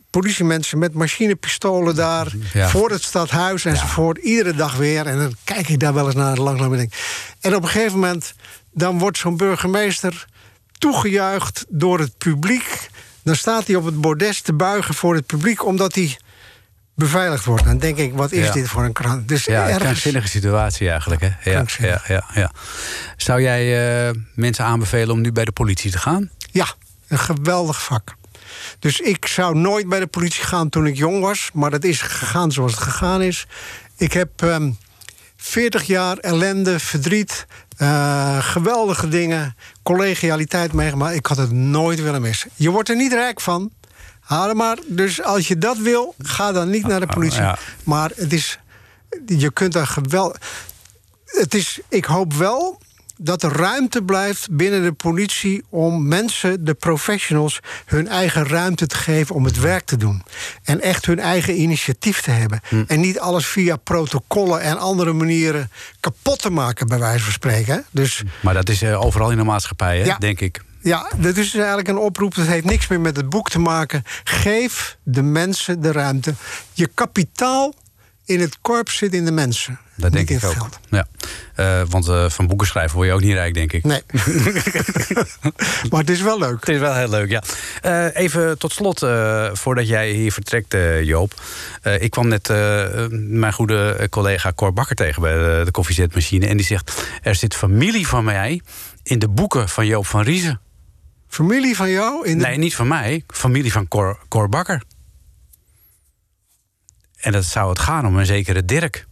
politiemensen met machinepistolen daar Ja. voor het stadhuis enzovoort. Iedere dag weer. En dan kijk ik daar wel eens naar langzaam en denk. En op een gegeven moment dan wordt zo'n burgemeester toegejuicht door het publiek. Dan staat hij op het bordes te buigen voor het publiek omdat hij beveiligd wordt. Dan denk ik, wat is Ja. dit voor een krant? Dus Ja, een ergens, krankzinnige situatie eigenlijk. Hè? Ja, ja, ja, ja. Zou jij eh, mensen aanbevelen om nu bij de politie te gaan? Ja, een geweldig vak. Dus ik zou nooit bij de politie gaan toen ik jong was. Maar dat is gegaan zoals het gegaan is. Ik heb ehm 40 jaar ellende, verdriet, eh, geweldige dingen, collegialiteit meegemaakt. Ik had het nooit willen missen. Je wordt er niet rijk van. Haal maar. Dus als je dat wil, ga dan niet naar de politie. ja. Maar het is. Je kunt daar geweldig. Het is, ik hoop wel dat er ruimte blijft binnen de politie om mensen, de professionals, hun eigen ruimte te geven om het werk te doen. En echt hun eigen initiatief te hebben. En niet alles via protocollen en andere manieren kapot te maken, bij wijze van spreken. Dus Maar dat is eh, overal in de maatschappij, hè? Ja. denk ik. ja, dat is dus eigenlijk een oproep. Dat heeft niks meer met het boek te maken. Geef de mensen de ruimte. Je kapitaal in het korps zit in de mensen. Dat denk ik ook. geld. Ja. Eh, want eh, van boeken schrijven word je ook niet rijk, denk ik. Nee. maar het is wel leuk. Het is wel heel leuk, ja. Eh, even tot slot, voordat jij hier vertrekt, Joop. Ik kwam net mijn goede collega Cor Bakker tegen bij de, de koffiezetmachine. En die zegt, er zit familie van mij in de boeken van Joop van Riezen. Familie van jou in de Nee, niet van mij. Familie van Cor, Cor Bakker. En dat zou het gaan om een zekere Dirk.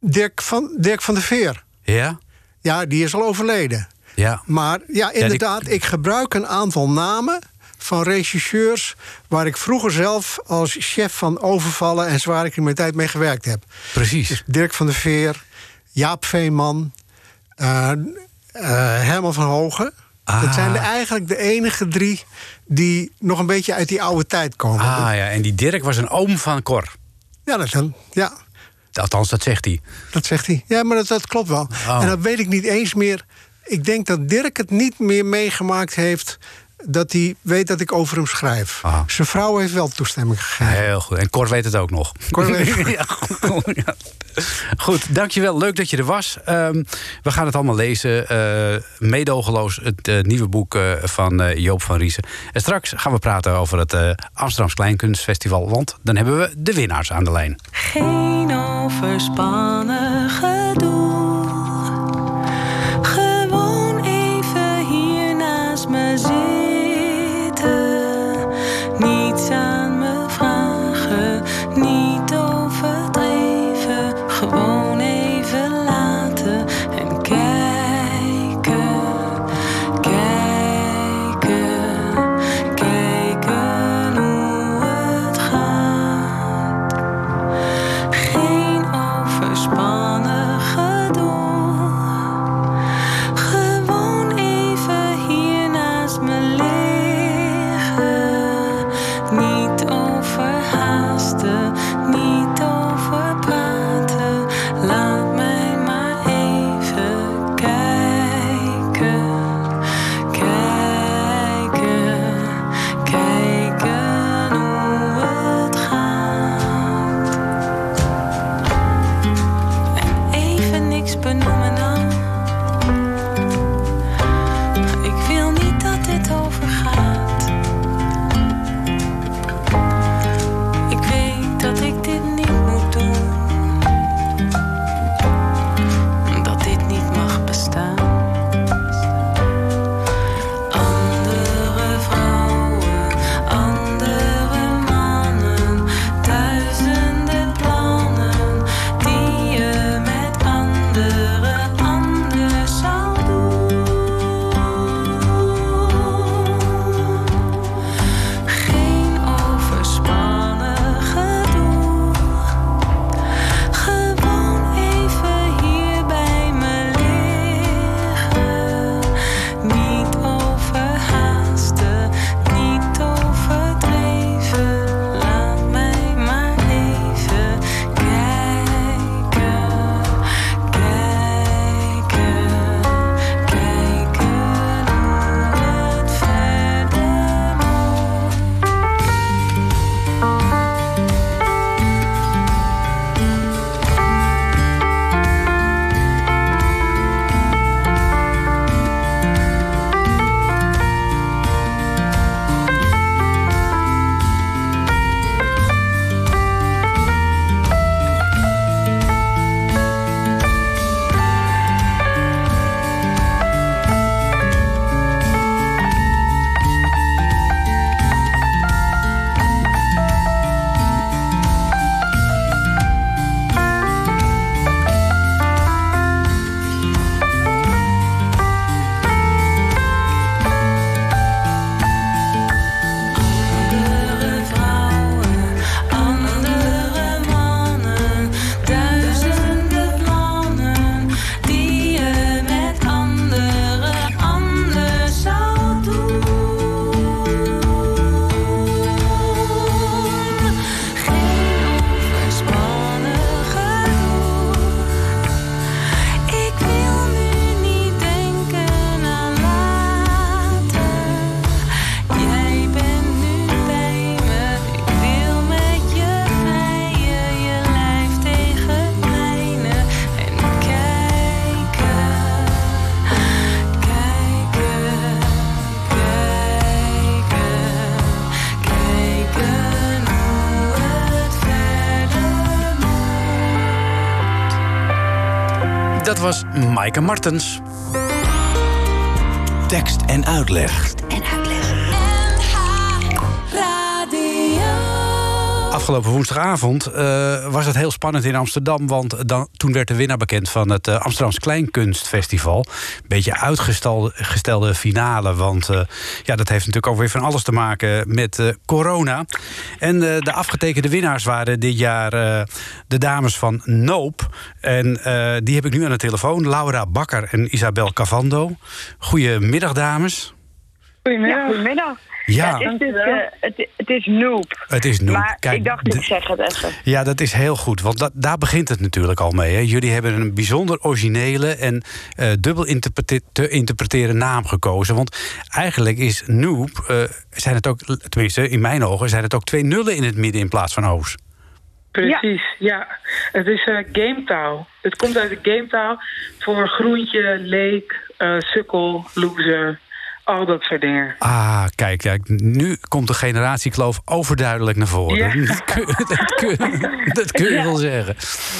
Dirk, van, Dirk van der Veer. Ja? Ja, die is al overleden. Ja. Maar ja, inderdaad, ik gebruik een aantal namen van regisseurs... waar ik vroeger zelf als chef van overvallen en zware criminaliteit mee gewerkt heb. Precies. Dirk van der Veer, Jaap Veeman, eh, Herman van Hogen. Ah. Dat zijn de, eigenlijk de enige drie die nog een beetje uit die oude tijd komen. Ah ja, en die Dirk was een oom van Cor. Ja, dat, kan- ja, Althans, dat zegt hij. dat zegt hij. Ja, maar dat, dat klopt wel. Oh. En dat weet ik niet eens meer. Ik denk dat Dirk het niet meer meegemaakt heeft... dat hij weet dat ik over hem schrijf. Ah. Zijn vrouw heeft wel toestemming gegeven. Heel goed. En Cor weet het ook nog. Cor weet het. ja, goed, ja. Goed, dankjewel. Leuk dat je er was. Ehm, we gaan het allemaal lezen. Eh meedogenloos, het eh, nieuwe boek eh, van Joop van Riesen. En straks gaan we praten over het eh Amsterdams Kleinkunstfestival. Want dan hebben we de winnaars aan de lijn. Geen overspannen was Maaike Martens. Tekst en uitleg. Afgelopen woensdagavond eh, was het heel spannend in Amsterdam. Want dan, toen werd de winnaar bekend van het uh, Amsterdams Kleinkunstfestival. Beetje uitgestelde gestelde finale. Want eh, ja, dat heeft natuurlijk ook weer van alles te maken met eh, corona. En eh, de afgetekende winnaars waren dit jaar eh, de dames van Noop. En eh, die heb ik nu aan de telefoon. Laura Bakker en Isabel Cavando. Goedemiddag, dames. Ja, goedemiddag. Ja. het, is dus, eh, het, het is noob. Het is Noop. Maar Kijk, ik dacht, ik zeg het even. Ja, dat is heel goed, want dat, daar begint het natuurlijk al mee. Hè. Jullie hebben een bijzonder originele en eh, dubbel interprete- te interpreteren naam gekozen. Want eigenlijk is Noob, eh, zijn het ook, tenminste in mijn ogen, zijn het ook twee nullen in het midden in plaats van O's. Precies, ja. Het is eh gametaal. Het komt uit de gametaal voor groentje, leek, eh, sukkel, loser, al dat soort dingen. Ah, kijk, kijk, nu komt de generatiekloof overduidelijk naar voren. Ja. Dat, kun, dat, kun, dat kun je wel zeggen.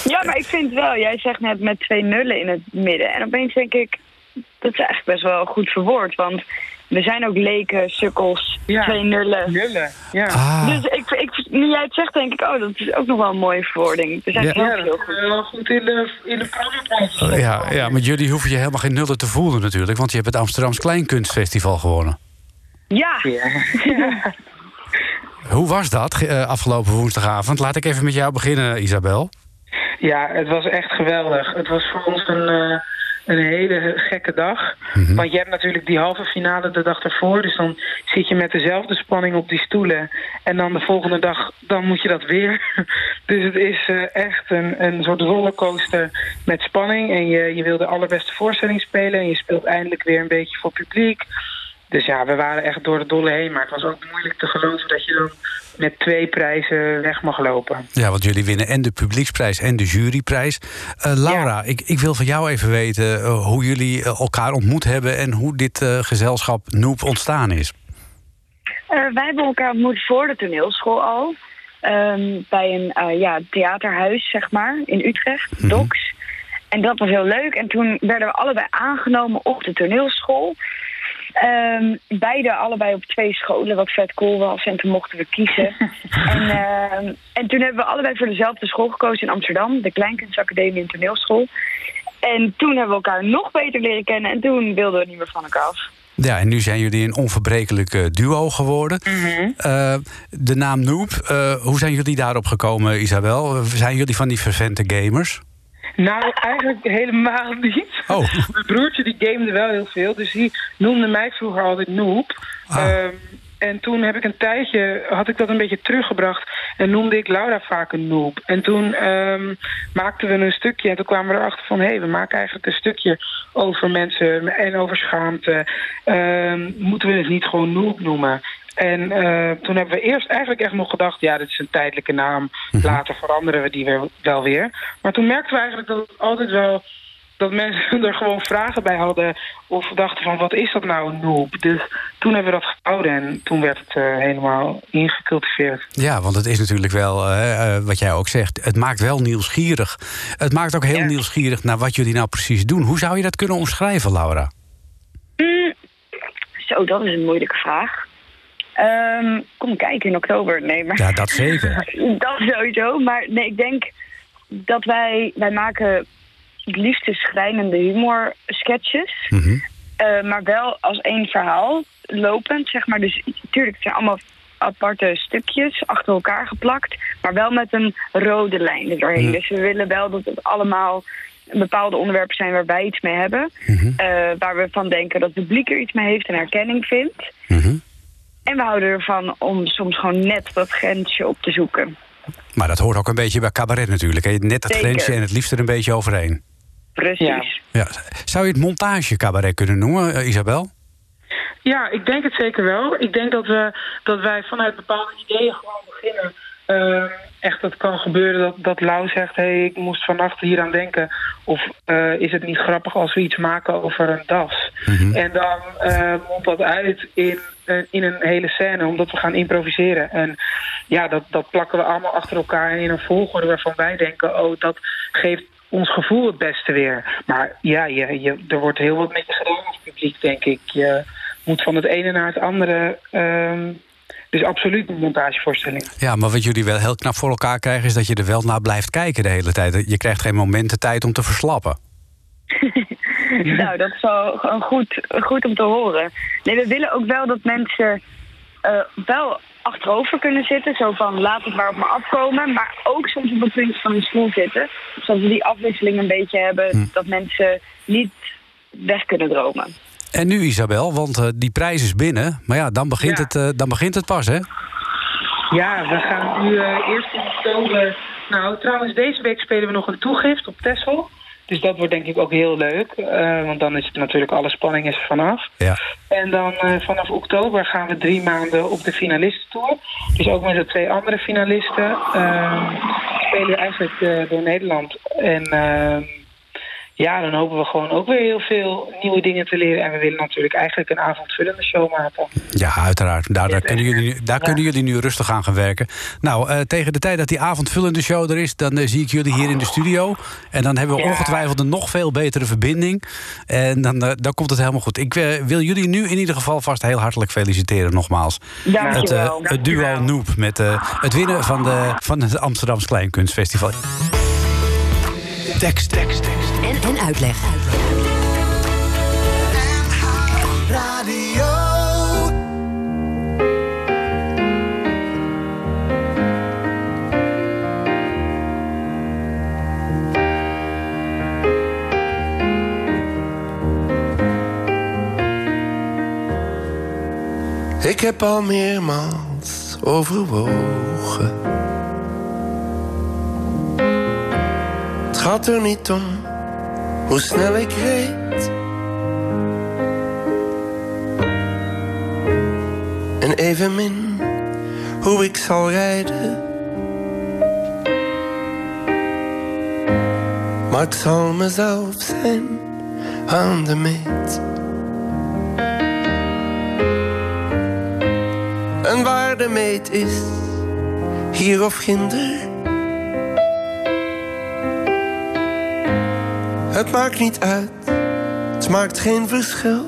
Ja, maar ik vind wel, jij zegt net met twee nullen in het midden. En opeens denk ik, dat is eigenlijk best wel goed verwoord. Want we zijn ook leken, sukkels, Ja. twee nullen. Nullen, ja. Ah, Dus ik, ik, nu jij het zegt, denk ik, oh, dat is ook nog wel een mooie verwoording. Ja. eigenlijk Ja, heel is goed. wel goed in de, in de. Oh, ja, ja, maar jullie hoeven je helemaal geen nullen te voelen natuurlijk. Want je hebt het Amsterdams Kleinkunstfestival gewonnen. Ja, Ja. Hoe was dat eh, afgelopen woensdagavond? Laat ik even met jou beginnen, Isabel. ja, het was echt geweldig. Het was voor ons een, eh, een hele gekke dag. Want je hebt natuurlijk die halve finale de dag ervoor. Dus dan zit je met dezelfde spanning op die stoelen. En dan de volgende dag, dan moet je dat weer. Dus het is eh, echt een, een soort rollercoaster met spanning. En je, je wil de allerbeste voorstelling spelen. En je speelt eindelijk weer een beetje voor publiek. Dus ja, we waren echt door de dolle heen. Maar het was ook moeilijk te geloven dat je dan met twee prijzen weg mag lopen. Ja, want jullie winnen en de publieksprijs en de juryprijs. Eh, Laura, ik, ik wil van jou even weten eh, hoe jullie eh, elkaar ontmoet hebben... en hoe dit gezelschap Noep ontstaan is. Wij hebben elkaar ontmoet voor de toneelschool al. Ehm, bij een ja, theaterhuis, zeg maar, in Utrecht, Docs. En dat was heel leuk. En toen werden we allebei aangenomen op de toneelschool. Ehm, beide allebei op twee scholen, wat vet cool was. En toen mochten we kiezen. en, ehm, en toen hebben we allebei voor dezelfde school gekozen in Amsterdam. De Kleinkunstacademie en Toneelschool. En toen hebben we elkaar nog beter leren kennen. En toen wilden we niet meer van elkaar af. Ja, en nu zijn jullie een onverbrekelijk eh, duo geworden. Eh, de naam Noep, eh, hoe zijn jullie daarop gekomen, Isabel? Zijn jullie van die vervente gamers? Nou, eigenlijk helemaal niet. Oh. Mijn broertje die gamede wel heel veel, dus die noemde mij vroeger altijd noob. Ah. Ehm, en toen heb ik een tijdje, had ik dat een beetje teruggebracht en noemde ik Laura vaak een noob. En toen ehm, maakten we een stukje en toen kwamen we erachter van... hé, hey, we maken eigenlijk een stukje over mensen en over schaamte. Ehm, moeten we het niet gewoon noob noemen? En eh, toen hebben we eerst eigenlijk echt nog gedacht... ja, dit is een tijdelijke naam, later veranderen we die weer, wel weer. Maar toen merkten we eigenlijk dat het altijd wel dat mensen er gewoon vragen bij hadden of dachten van wat is dat nou een noob? Dus toen hebben we dat gehouden en toen werd het eh, helemaal ingecultiveerd. Ja, want het is natuurlijk wel, eh, eh, wat jij ook zegt, het maakt wel nieuwsgierig. Het maakt ook heel Ja. nieuwsgierig naar wat jullie nou precies doen. Hoe zou je dat kunnen omschrijven, Laura? Mm, zo, dat is een moeilijke vraag. Ehm, kom kijken in oktober. Nee, maar... Ja, dat zeker. dat sowieso. Maar nee, ik denk dat wij... Wij maken het liefste schrijnende humor sketches. Mhm. Eh, maar wel als één verhaal, lopend, zeg maar. Dus natuurlijk, het zijn allemaal aparte stukjes achter elkaar geplakt. Maar wel met een rode lijn er doorheen. Mhm. Dus we willen wel dat het allemaal bepaalde onderwerpen zijn waar wij iets mee hebben. Mhm. eh, waar we van denken dat het publiek er iets mee heeft en herkenning vindt. Mhm. En we houden ervan om soms gewoon net dat grensje op te zoeken. Maar dat hoort ook een beetje bij cabaret natuurlijk. Hè? Net het Zeker. grensje en het liefst er een beetje overheen. Precies. Ja. Ja. Zou je het montagecabaret kunnen noemen, eh, Isabel? Ja, ik denk het zeker wel. Ik denk dat, we, dat wij vanuit bepaalde ideeën gewoon beginnen. Ehm, echt, het kan gebeuren dat, dat Lau zegt... hé, hey, ik moest vannacht hier aan denken. Of eh, is het niet grappig als we iets maken over een das? En dan eh mondt dat uit in, eh, in een hele scène, omdat we gaan improviseren. En ja, dat, dat plakken we allemaal achter elkaar in een volgorde waarvan wij denken... oh, dat geeft ons gevoel het beste weer. Maar ja, je, je, er wordt heel wat met je gedaan als publiek, denk ik. Je moet van het ene naar het andere. ehm, dus absoluut een montagevoorstelling. Ja, maar wat jullie wel heel knap voor elkaar krijgen... is dat je er wel naar blijft kijken de hele tijd. Je krijgt geen momenten tijd om te verslappen. nou, dat is wel gewoon goed, goed om te horen. Nee, we willen ook wel dat mensen eh, wel achterover kunnen zitten. Zo van, laat het maar op me afkomen. Maar ook soms op het punt van een stoel zitten. Zodat we die afwisseling een beetje hebben. Dat mensen niet weg kunnen dromen. En nu Isabel, want eh, die prijs is binnen. Maar ja, dan begint, Ja. Het, eh, dan begint het pas, hè? Ja, we gaan nu eh, eerst in oktober... Nou, trouwens, deze week spelen we nog een toegift op Texel. Dus dat wordt denk ik ook heel leuk. eh, want dan is het natuurlijk alle spanning is er vanaf. Ja. En dan eh, vanaf oktober gaan we drie maanden op de finalistentour. Dus ook met de twee andere finalisten eh, spelen we eigenlijk door Nederland. En ja, dan hopen we gewoon ook weer heel veel nieuwe dingen te leren. En we willen natuurlijk eigenlijk een avondvullende show maken. Ja, uiteraard. Daar, daar, kunnen, jullie, nu- daar kunnen jullie nu rustig aan gaan werken. Nou, eh, tegen de tijd dat die avondvullende show er is... dan eh, zie ik jullie hier in de studio. En dan hebben we Ja. ongetwijfeld een nog veel betere verbinding. En dan, eh, dan komt het helemaal goed. Ik wil jullie nu in ieder geval vast heel hartelijk feliciteren nogmaals. Het, eh, Dankjewel. het duo Noep met eh, het winnen van, de, van het Amsterdamse Kleinkunstfestival. Tekst, tekst, tekst. En, uitleg. Ik heb al meermaals overwogen. Het gaat er niet om hoe snel ik reed. En evenmin hoe ik zal rijden. Maar ik zal mezelf zijn aan de meet. En waar de meet is, hier of ginder. Het maakt niet uit, het maakt geen verschil.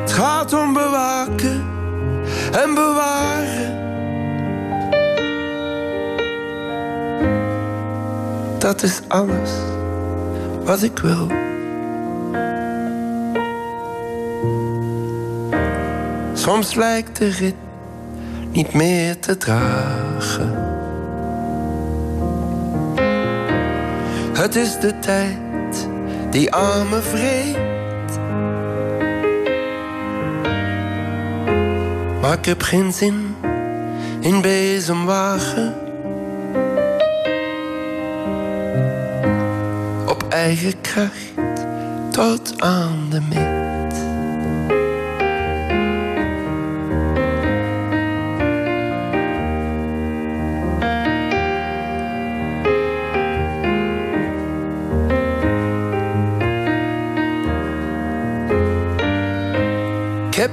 Het gaat om bewaken en bewaren. Dat is alles wat ik wil. Soms lijkt de rit niet meer te dragen. Het is de tijd die aan me vreet. Maar ik heb geen zin in bezemwagen. Op eigen kracht tot aan de meet.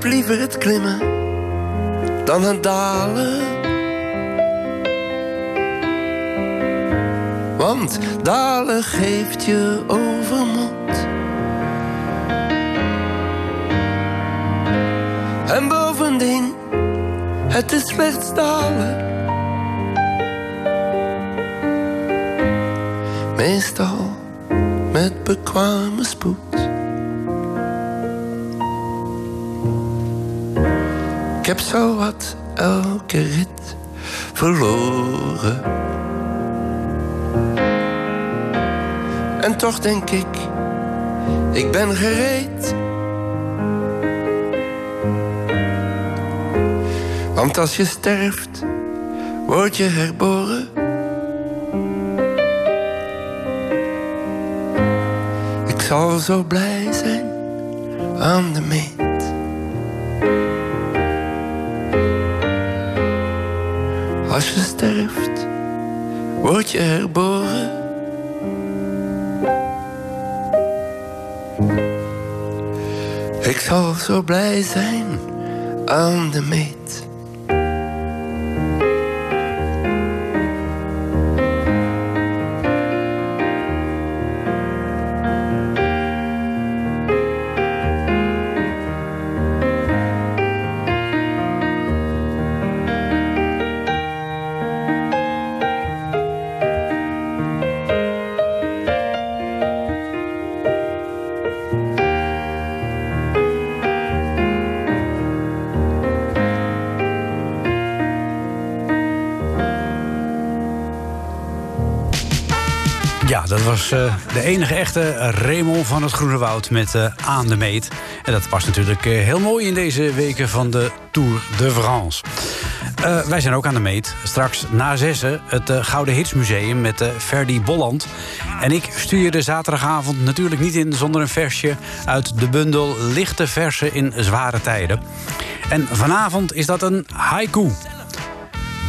Liever het klimmen dan het dalen. Want dalen geeft je overmoed. En bovendien, het is slechts dalen. Meestal met bekwame spoed. Heb zo wat elke rit verloren. En toch denk ik, ik ben gereed. Want als je sterft, word je herboren. Ik zal zo blij zijn aan de meet. Als je sterft, word je herboren. Ik zal zo blij zijn aan de meet. Eh, de enige echte Raymond van het Groene Woud met eh, Aan de Meet. En dat past natuurlijk eh, heel mooi in deze weken van de Tour de France. Wij zijn ook aan de meet. Straks na zessen het Gouden Hitsmuseum met Ferdy Bolland. En ik stuur je de zaterdagavond natuurlijk niet in zonder een versje... uit de bundel Lichte Versen in Zware Tijden. En vanavond is dat een haiku.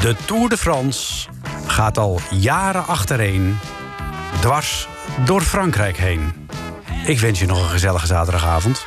De Tour de France gaat al jaren achtereen... dwars door Frankrijk heen. Ik wens je nog een gezellige zaterdagavond.